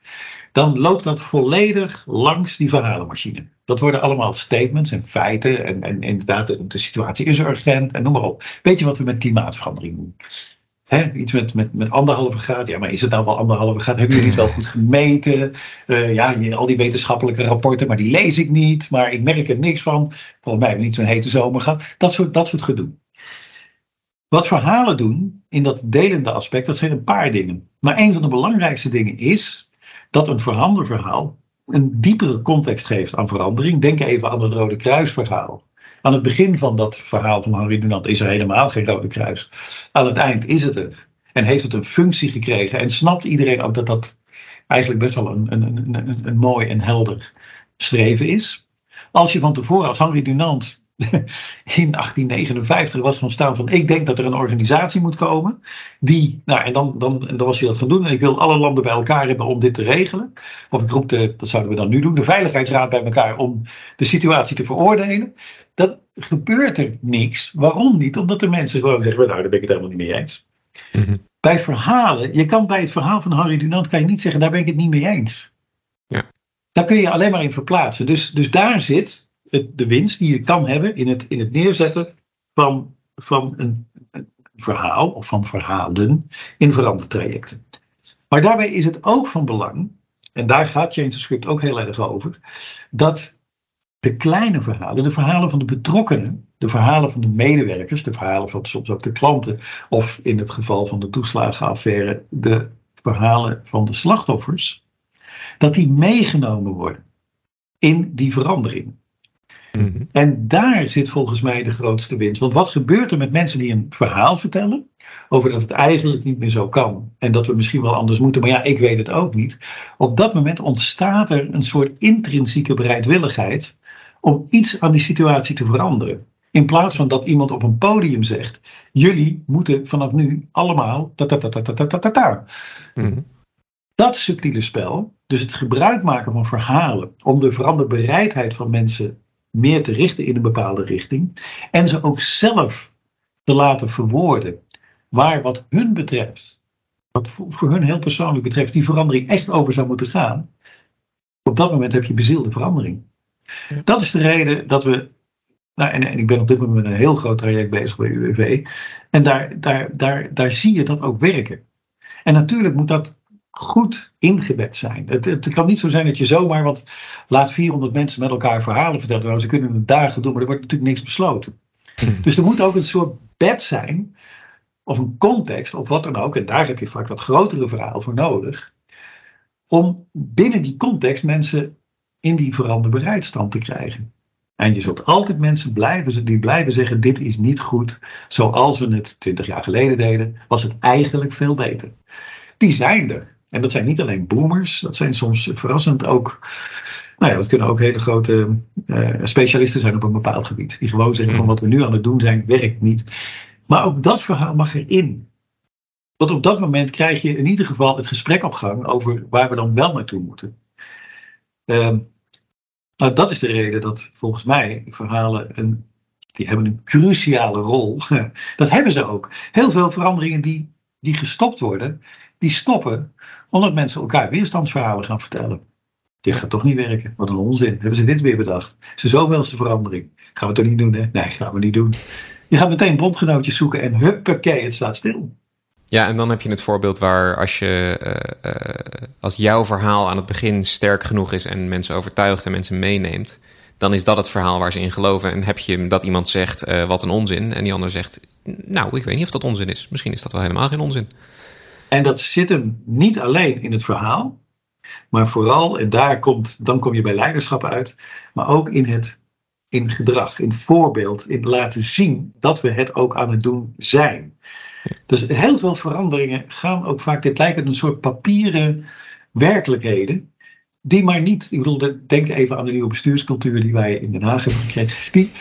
Speaker 1: Dan loopt dat volledig langs die verhalenmachine. Dat worden allemaal statements en feiten. En, en inderdaad, de, situatie is urgent en noem maar op. Weet je wat we met klimaatverandering doen? Hè, iets met, met, met anderhalve graad. Ja, maar is het nou wel anderhalve graad? Hebben jullie het wel goed gemeten? Uh, ja, al die wetenschappelijke rapporten, maar die lees ik niet. Maar ik merk er niks van. Volgens mij hebben we niet zo'n hete zomer gehad. Dat soort, dat soort gedoe. Wat verhalen doen in dat delende aspect, dat zijn een paar dingen. Maar een van de belangrijkste dingen is dat een veranderverhaal een diepere context geeft aan verandering. Denk even aan het Rode Kruisverhaal. Aan het begin van dat verhaal van Henri Dunant is er helemaal geen Rode Kruis. Aan het eind is het er. En heeft het een functie gekregen. En snapt iedereen ook dat dat eigenlijk best wel een, een, een, een, een mooi en helder streven is. Als je van tevoren als Henri Dunant <laughs> in 1859 was van staan van ik denk dat er een organisatie moet komen die, nou en dan, dan, en dan was hij dat van doen en ik wil alle landen bij elkaar hebben om dit te regelen. Of ik roep de, dat zouden we dan nu doen, de Veiligheidsraad bij elkaar om de situatie te veroordelen. Dat gebeurt er niks. Waarom niet? Omdat de mensen gewoon zeggen, nou daar ben ik het helemaal niet mee eens. Mhm. Bij verhalen, je kan bij het verhaal van Harry Dunant kan je niet zeggen, daar ben ik het niet mee eens. Ja. Daar kun je alleen maar in verplaatsen. Dus, dus daar zit de winst die je kan hebben in het, in het neerzetten van, van een, een verhaal of van verhalen in verandertrajecten. Maar daarbij is het ook van belang, en daar gaat James Script ook heel erg over, dat de kleine verhalen, de verhalen van de betrokkenen, de verhalen van de medewerkers, de verhalen van soms ook de klanten, of in het geval van de toeslagenaffaire, de verhalen van de slachtoffers, dat die meegenomen worden in die verandering. Mhm. En daar zit volgens mij de grootste winst. Want wat gebeurt er met mensen die een verhaal vertellen? Over dat het eigenlijk niet meer zo kan. En dat we misschien wel anders moeten. Maar ja, ik weet het ook niet. Op dat moment ontstaat er een soort intrinsieke bereidwilligheid. om iets aan die situatie te veranderen. In plaats van dat iemand op een podium zegt: Jullie moeten vanaf nu allemaal. Ta -ta -ta -ta -ta -ta -ta. Dat subtiele spel, dus het gebruik maken van verhalen om de veranderbereidheid van mensen meer te richten in een bepaalde richting. En ze ook zelf te laten verwoorden waar wat hun betreft, wat voor hun heel persoonlijk betreft, die verandering echt over zou moeten gaan. Op dat moment heb je bezielde verandering. Dat is de reden dat we. Nou, en, en, ik ben op dit moment met een heel groot traject bezig bij UWV. En daar, daar, daar, daar zie je dat ook werken. En natuurlijk moet dat goed ingebed zijn. Het, het, kan niet zo zijn dat je zomaar, want laat 400 mensen met elkaar verhalen vertellen. Nou, ze kunnen het dagen doen, maar er wordt natuurlijk niks besloten. Hmm. Dus er moet ook een soort bed zijn, of een context, of wat dan ook. En daar heb je vaak dat grotere verhaal voor nodig. Om binnen die context mensen in die veranderbereidstand te krijgen. En je zult altijd mensen blijven, die blijven zeggen: Dit is niet goed zoals we het 20 jaar geleden deden, was het eigenlijk veel beter. Die zijn er. En dat zijn niet alleen boomers, dat zijn soms verrassend ook. Nou ja, dat kunnen ook hele grote uh, specialisten zijn op een bepaald gebied. Die gewoon zeggen van hmm. wat we nu aan het doen zijn, werkt niet. Maar ook dat verhaal mag erin. Want op dat moment krijg je in ieder geval het gesprek op gang over waar we dan wel naartoe moeten. Uh, nou, dat is de reden dat volgens mij verhalen een, die hebben een cruciale rol. <laughs> dat hebben ze ook. Heel veel veranderingen die, die gestopt worden, die stoppen omdat mensen elkaar weerstandsverhalen gaan vertellen. Dit gaat toch niet werken. Wat een onzin. Hebben ze dit weer bedacht? Is er zoveelste verandering? Gaan we toch niet doen, hè? Nee, gaan we niet doen. Je gaat meteen bondgenootjes zoeken en huppakee, het staat stil.
Speaker 2: Ja, en dan heb je het voorbeeld waar als je uh, uh, als jouw verhaal aan het begin sterk genoeg is en mensen overtuigt en mensen meeneemt, dan is dat het verhaal waar ze in geloven. En heb je dat iemand zegt uh, wat een onzin en die ander zegt, nou, ik weet niet of dat onzin is. Misschien is dat wel helemaal geen onzin.
Speaker 1: En dat zit hem niet alleen in het verhaal, maar vooral, en daar komt, dan kom je bij leiderschap uit, maar ook in het in gedrag, in voorbeeld, in laten zien dat we het ook aan het doen zijn. Dus heel veel veranderingen gaan ook vaak, dit lijkt een soort papieren werkelijkheden, die maar niet, ik bedoel, denk even aan de nieuwe bestuurscultuur die wij in Den Haag hebben gekregen, die,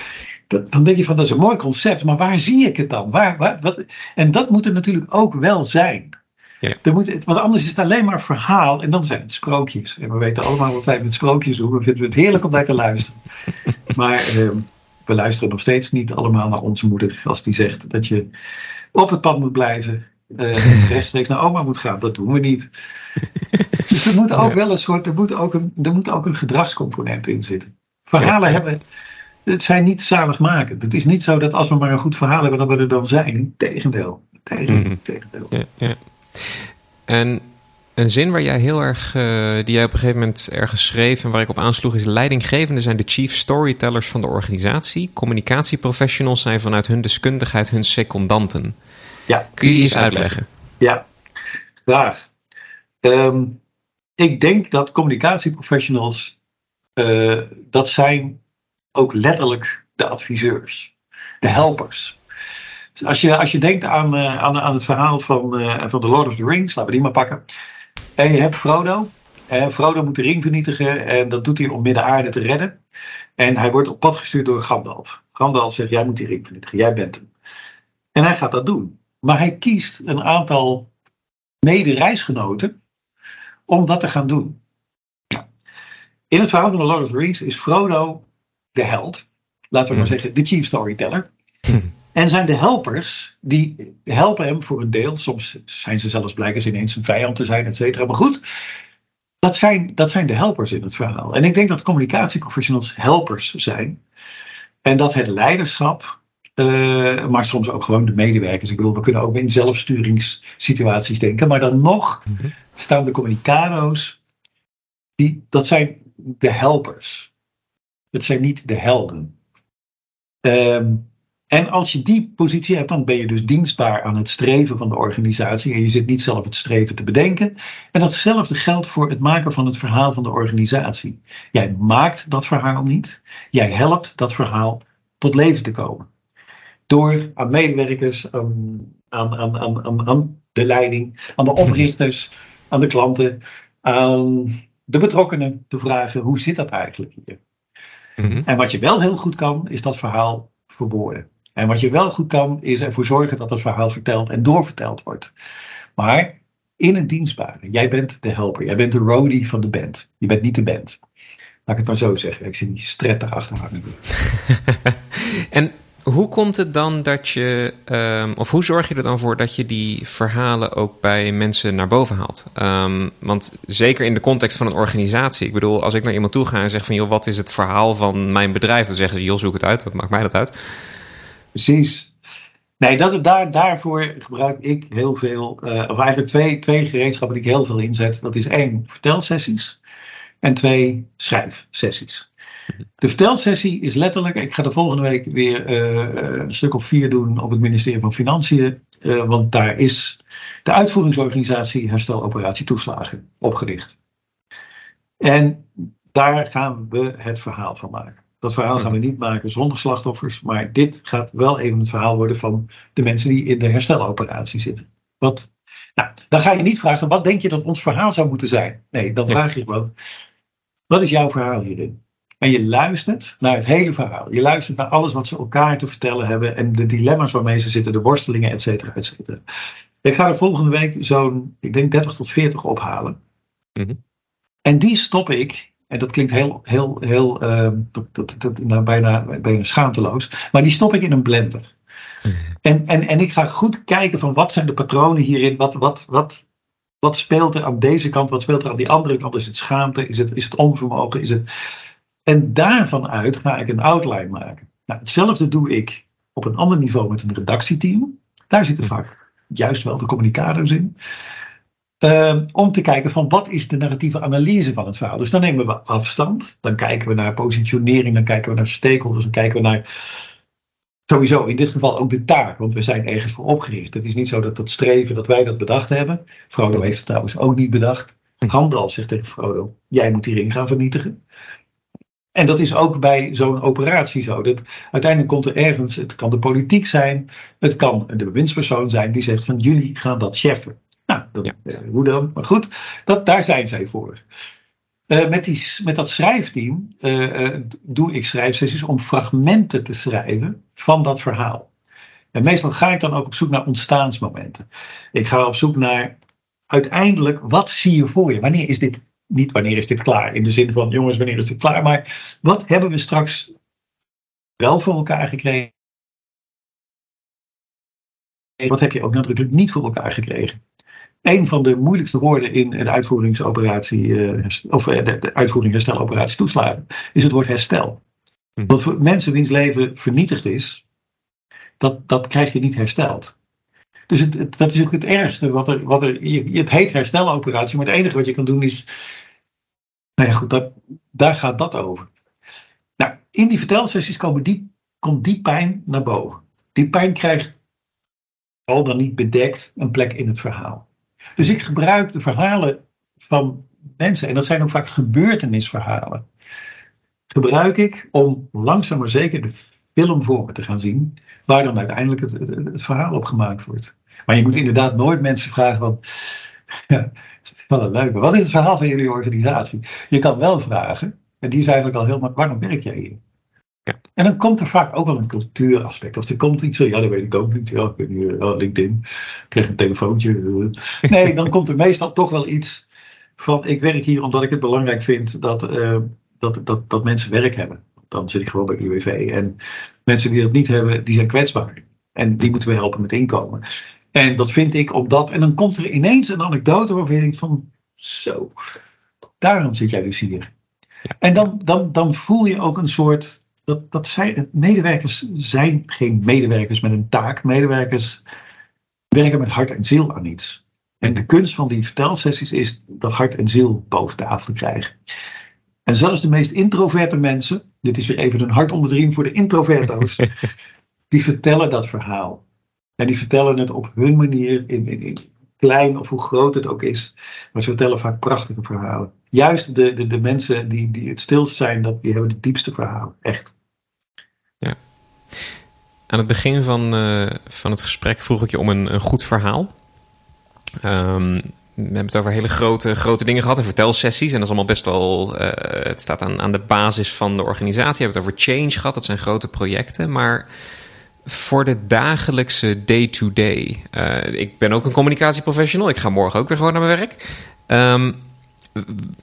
Speaker 1: dan denk je van dat is een mooi concept, maar waar zie ik het dan? Waar, wat? En dat moet er natuurlijk ook wel zijn. Ja. moet, want anders is het alleen maar verhaal en dan zijn het sprookjes. En we weten allemaal wat wij met sprookjes doen. We vinden het heerlijk om daar te luisteren. <laughs> maar ehm, we luisteren nog steeds niet allemaal naar onze moeder als die zegt dat je op het pad moet blijven. Uh, <laughs> rechtstreeks naar oma moet gaan. Dat doen we niet. <laughs> dus er moet ook wel een soort, er moet ook een, er moet ook een gedragscomponent in zitten. Verhalen hebben, het zijn niet zaligmakend. Het is niet zo dat als we maar een goed verhaal hebben, dat we er dan zijn. Integendeel. Tegen, mm. tegendeel.
Speaker 2: Ja, ja. En een zin waar jij heel erg, uh, die jij op een gegeven moment ergens schreef en waar ik op aansloeg, is leidinggevenden zijn de chief storytellers van de organisatie. Communicatieprofessionals zijn vanuit hun deskundigheid hun secondanten.
Speaker 1: Ja,
Speaker 2: kun je die eens uitleggen?
Speaker 1: Ja, graag. Um, ik denk dat communicatieprofessionals, uh, dat zijn ook letterlijk de adviseurs, de helpers. Als je, als je denkt aan, uh, aan, aan het verhaal van, uh, van The Lord of the Rings, laten we die maar pakken. En je hebt Frodo. En Frodo moet de ring vernietigen en dat doet hij om Midden-aarde te redden. En hij wordt op pad gestuurd door Gandalf. Gandalf zegt, jij moet die ring vernietigen, jij bent hem. En hij gaat dat doen. Maar hij kiest een aantal mede-reisgenoten om dat te gaan doen. In het verhaal van The Lord of the Rings is Frodo de held. Laten we maar hmm. zeggen, de chief storyteller. <laughs> En zijn de helpers, die helpen hem voor een deel. Soms zijn ze zelfs blijkbaar ineens een vijand te zijn, et cetera. Maar goed, dat zijn, dat zijn de helpers in het verhaal. En ik denk dat communicatieprofessionals helpers zijn. En dat het leiderschap, uh, maar soms ook gewoon de medewerkers. Ik bedoel, we kunnen ook in zelfsturingssituaties denken. Maar dan nog mhm. staan de communicado's, die, dat zijn de helpers. Dat zijn niet de helden. Um, en als je die positie hebt, dan ben je dus dienstbaar aan het streven van de organisatie. En je zit niet zelf het streven te bedenken. En datzelfde geldt voor het maken van het verhaal van de organisatie. Jij maakt dat verhaal niet. Jij helpt dat verhaal tot leven te komen. Door aan medewerkers, aan, aan, aan, aan, aan de leiding, aan de oprichters, <laughs> aan de klanten, aan de betrokkenen te vragen: hoe zit dat eigenlijk hier? Mhm. En wat je wel heel goed kan, is dat verhaal verwoorden. En wat je wel goed kan, is ervoor zorgen dat het verhaal verteld en doorverteld wordt. Maar in het dienstbare. Jij bent de helper. Jij bent de roadie van de band. Je bent niet de band. Laat ik het maar zo zeggen. Ik zie die stret erachter hangen. <laughs>
Speaker 2: en hoe komt het dan dat je, um, of hoe zorg je er dan voor dat je die verhalen ook bij mensen naar boven haalt? Um, want zeker in de context van een organisatie. Ik bedoel, als ik naar iemand toe ga en zeg van, joh, wat is het verhaal van mijn bedrijf? Dan zeggen ze, joh, zoek het uit. Wat maakt mij dat uit?
Speaker 1: Precies. Nee, dat, daar, daarvoor gebruik ik heel veel, uh, of eigenlijk twee, twee gereedschappen die ik heel veel inzet. Dat is één, vertelsessies en twee, schrijfsessies. De vertelsessie is letterlijk, ik ga de volgende week weer uh, een stuk of vier doen op het ministerie van Financiën. Uh, want daar is de uitvoeringsorganisatie Hersteloperatie Toeslagen opgericht. En daar gaan we het verhaal van maken. Dat verhaal gaan we niet maken zonder slachtoffers, maar dit gaat wel even het verhaal worden van de mensen die in de hersteloperatie zitten. Wat, nou, dan ga je niet vragen, wat denk je dat ons verhaal zou moeten zijn? Nee, dan vraag je gewoon, wat is jouw verhaal hierin? En je luistert naar het hele verhaal. Je luistert naar alles wat ze elkaar te vertellen hebben en de dilemma's waarmee ze zitten, de worstelingen, et cetera, et cetera. Ik ga er volgende week zo'n, ik denk 30 tot 40 ophalen. Mhm. En die stop ik en dat klinkt heel, heel, heel uh, nou, bijna, bijna schaamteloos. Maar die stop ik in een blender. Hmm. En, en, en ik ga goed kijken van wat zijn de patronen hierin. Wat, wat, wat, wat speelt er aan deze kant? Wat speelt er aan die andere kant? Is het schaamte? Is het, is het onvermogen? Is het... En daarvan uit ga ik een outline maken. Nou, hetzelfde doe ik op een ander niveau met een redactieteam. Daar zitten vaak juist wel de communicators in. Uh, om te kijken van wat is de narratieve analyse van het verhaal. Dus dan nemen we afstand, dan kijken we naar positionering, dan kijken we naar stakeholders, dan kijken we naar sowieso in dit geval ook de taak, want we zijn ergens voor opgericht. Het is niet zo dat dat streven, dat wij dat bedacht hebben. Frodo heeft het trouwens ook niet bedacht. Gandalf zegt tegen Frodo, jij moet die ring gaan vernietigen. En dat is ook bij zo'n operatie zo. Dat uiteindelijk komt er ergens, het kan de politiek zijn, het kan de bewindspersoon zijn die zegt van jullie gaan dat cheffen. Nou, dat, eh, hoe dan? Maar goed, dat, daar zijn zij voor. Uh, met, die, met dat schrijfteam uh, doe ik schrijfsessies om fragmenten te schrijven van dat verhaal. En meestal ga ik dan ook op zoek naar ontstaansmomenten. Ik ga op zoek naar uiteindelijk, wat zie je voor je? Wanneer is dit, niet wanneer is dit klaar, in de zin van jongens, wanneer is dit klaar, maar wat hebben we straks wel voor elkaar gekregen? Wat heb je ook nadrukkelijk niet voor elkaar gekregen? Een van de moeilijkste woorden in de uitvoeringsoperatie, uh, of eh, de, uitvoering hersteloperatie toeslagen, is het woord herstel. Hm. Want voor mensen wiens leven vernietigd is, dat, dat krijg je niet hersteld. Dus het, dat is ook het ergste. Wat er, wat er, je, het heet hersteloperatie, maar het enige wat je kan doen is. Nou ja, goed, dat, daar gaat dat over. Nou, in die vertelsessies komen die, komt die pijn naar boven. Die pijn krijgt al dan niet bedekt een plek in het verhaal. Dus ik gebruik de verhalen van mensen, en dat zijn ook vaak gebeurtenisverhalen, gebruik ik om langzaam maar zeker de film voor me te gaan zien, waar dan uiteindelijk het, het, verhaal op gemaakt wordt. Maar je moet inderdaad nooit mensen vragen van, <laughs> ja, wel een leuke, wat is het verhaal van jullie organisatie? Je kan wel vragen, en die is eigenlijk al heel waarom werk jij hier? Ja. En dan komt er vaak ook wel een cultuuraspect. Of er komt iets, ja, dat weet ik ook niet. Ja, ik ben hier, oh, LinkedIn, ik kreeg een telefoontje. Nee, dan komt er meestal toch wel iets van: ik werk hier omdat ik het belangrijk vind dat, uh, dat, dat, dat mensen werk hebben. Dan zit ik gewoon bij UWV. En mensen die dat niet hebben, die zijn kwetsbaar. En die moeten we helpen met inkomen. En dat vind ik omdat. En dan komt er ineens een anekdote waarvan je denkt: van zo, daarom zit jij dus hier. En dan, dan, dan voel je ook een soort dat, dat zijn, medewerkers zijn geen medewerkers met een taak. Medewerkers werken met hart en ziel aan iets. En de kunst van die vertelsessies is dat hart en ziel boven tafel krijgen. En zelfs de meest introverte mensen, dit is weer even een hart onder de riem voor de introverto's, <laughs> die vertellen dat verhaal. En die vertellen het op hun manier, in, in, in, klein of hoe groot het ook is. Maar ze vertellen vaak prachtige verhalen. Juist de, de, de mensen die, die het stilst zijn, dat, die hebben de diepste verhalen. Echt.
Speaker 2: Ja. Aan het begin van, uh, van het gesprek vroeg ik je om een, een goed verhaal. Um, we hebben het over hele grote, grote dingen gehad en vertelsessies. En dat is allemaal best wel. Uh, het staat aan, aan de basis van de organisatie. We hebben het over change gehad. Dat zijn grote projecten. Maar voor de dagelijkse day-to-day. -day, uh, ik ben ook een communicatieprofessional. Ik ga morgen ook weer gewoon naar mijn werk. Um,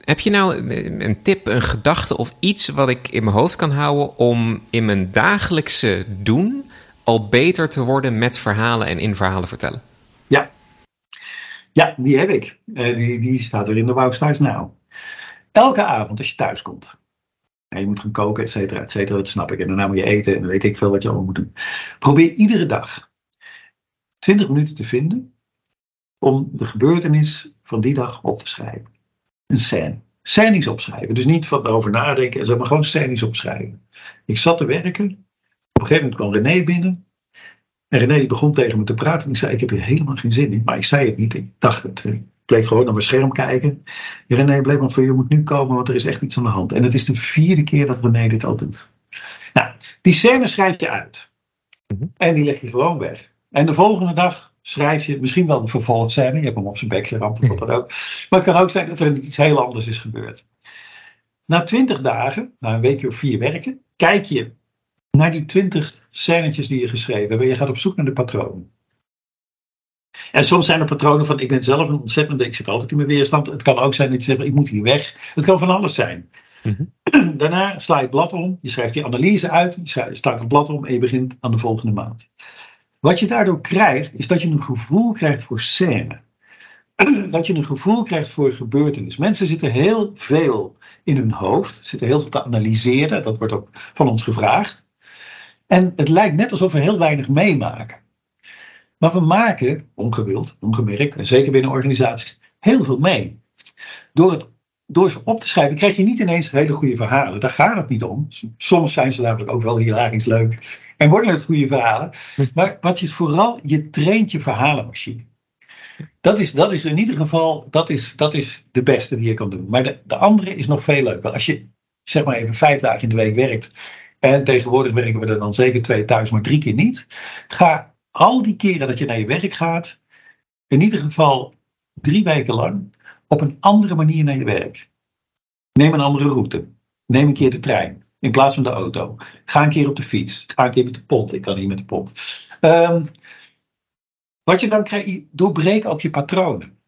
Speaker 2: heb je nou een tip, een gedachte of iets wat ik in mijn hoofd kan houden om in mijn dagelijkse doen al beter te worden met verhalen en in verhalen vertellen?
Speaker 1: Ja, ja die heb ik. Uh, die, die staat er in de Wouwstuis nou. Elke avond als je thuis komt. En je moet gaan koken, et cetera, et cetera. Dat snap ik. En daarna moet je eten en weet ik veel wat je allemaal moet doen. Probeer iedere dag 20 minuten te vinden om de gebeurtenis van die dag op te schrijven een scène. Scènes opschrijven. Dus niet van over nadenken, zeg maar gewoon scènes opschrijven. Ik zat te werken. Op een gegeven moment kwam René binnen. En René begon tegen me te praten. En ik zei: Ik heb hier helemaal geen zin in. Maar ik zei het niet. Ik dacht het. Ik bleef gewoon naar mijn scherm kijken. En René bleef van: Je moet nu komen, want er is echt iets aan de hand. En het is de vierde keer dat René dit al doet. Nou, die scène schrijf je uit. Mhm. En die leg je gewoon weg. En de volgende dag schrijf je misschien wel een vervolgscène. Je hebt hem op zijn bek geramd of wat dan ook. Maar het kan ook zijn dat er iets heel anders is gebeurd. Na twintig dagen, na een weekje of vier werken, kijk je naar die twintig scènetjes die je geschreven hebt. En je gaat op zoek naar de patronen. En soms zijn er patronen van, ik ben zelf een ontzettende, ik zit altijd in mijn weerstand. Het kan ook zijn dat je zegt, ik moet hier weg. Het kan van alles zijn. Mhm. <clears throat> Daarna sla je het blad om, je schrijft die analyse uit, je staat het blad om en je begint aan de volgende maand. Wat je daardoor krijgt, is dat je een gevoel krijgt voor scène. <clears throat> Dat je een gevoel krijgt voor gebeurtenis. Mensen zitten heel veel in hun hoofd, zitten heel veel te analyseren. Dat wordt ook van ons gevraagd. En het lijkt net alsof we heel weinig meemaken. Maar we maken, ongewild, ongemerkt, en zeker binnen organisaties, heel veel mee. Door, het, door ze op te schrijven krijg je niet ineens hele goede verhalen. Daar gaat het niet om. Soms zijn ze namelijk ook wel hilarisch leuk. En worden het goede verhalen. Hm. Maar wat je vooral, je traint je verhalenmachine. Dat is, dat is in ieder geval, dat is, dat is de beste die je kan doen. Maar de, de andere is nog veel leuker. Als je zeg maar even vijf dagen in de week werkt. En tegenwoordig werken we er dan zeker twee thuis, maar drie keer niet. Ga al die keren dat je naar je werk gaat, in ieder geval drie weken lang, op een andere manier naar je werk. Neem een andere route. Neem een keer de trein in plaats van de auto. Ga een keer op de fiets. Ga een keer met de pont. Ik kan niet met de pont. Um, wat je dan krijgt, doorbreek ook je patronen.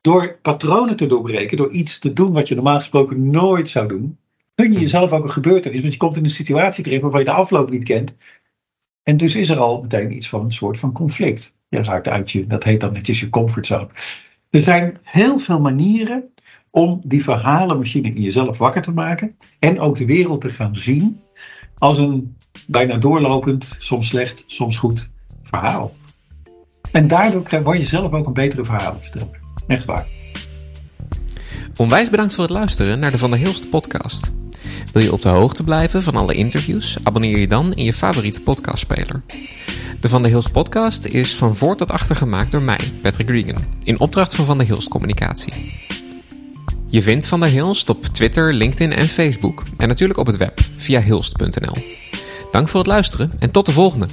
Speaker 1: Door patronen te doorbreken, door iets te doen wat je normaal gesproken nooit zou doen, kun je jezelf ook een gebeurtenis. Want je komt in een situatie terecht waarvan je de afloop niet kent. En dus is er al meteen iets van een soort van conflict. Je raakt uit je, dat heet dan netjes je comfortzone. Er zijn heel veel manieren om die verhalenmachine in jezelf wakker te maken en ook de wereld te gaan zien als een bijna doorlopend, soms slecht, soms goed verhaal. En daardoor word je zelf ook een betere verhalenverteller. Echt waar.
Speaker 2: Onwijs bedankt voor het luisteren naar de Van der Hilst podcast. Wil je op de hoogte blijven van alle interviews? Abonneer je dan in je favoriete podcastspeler. De Van der Hilst podcast is van voor tot achter gemaakt door mij, Patrick Regan, in opdracht van Van der Hilst Communicatie. Je vindt Van der Hilst op Twitter, LinkedIn en Facebook en natuurlijk op het web via hilst.nl. Dank voor het luisteren en tot de volgende!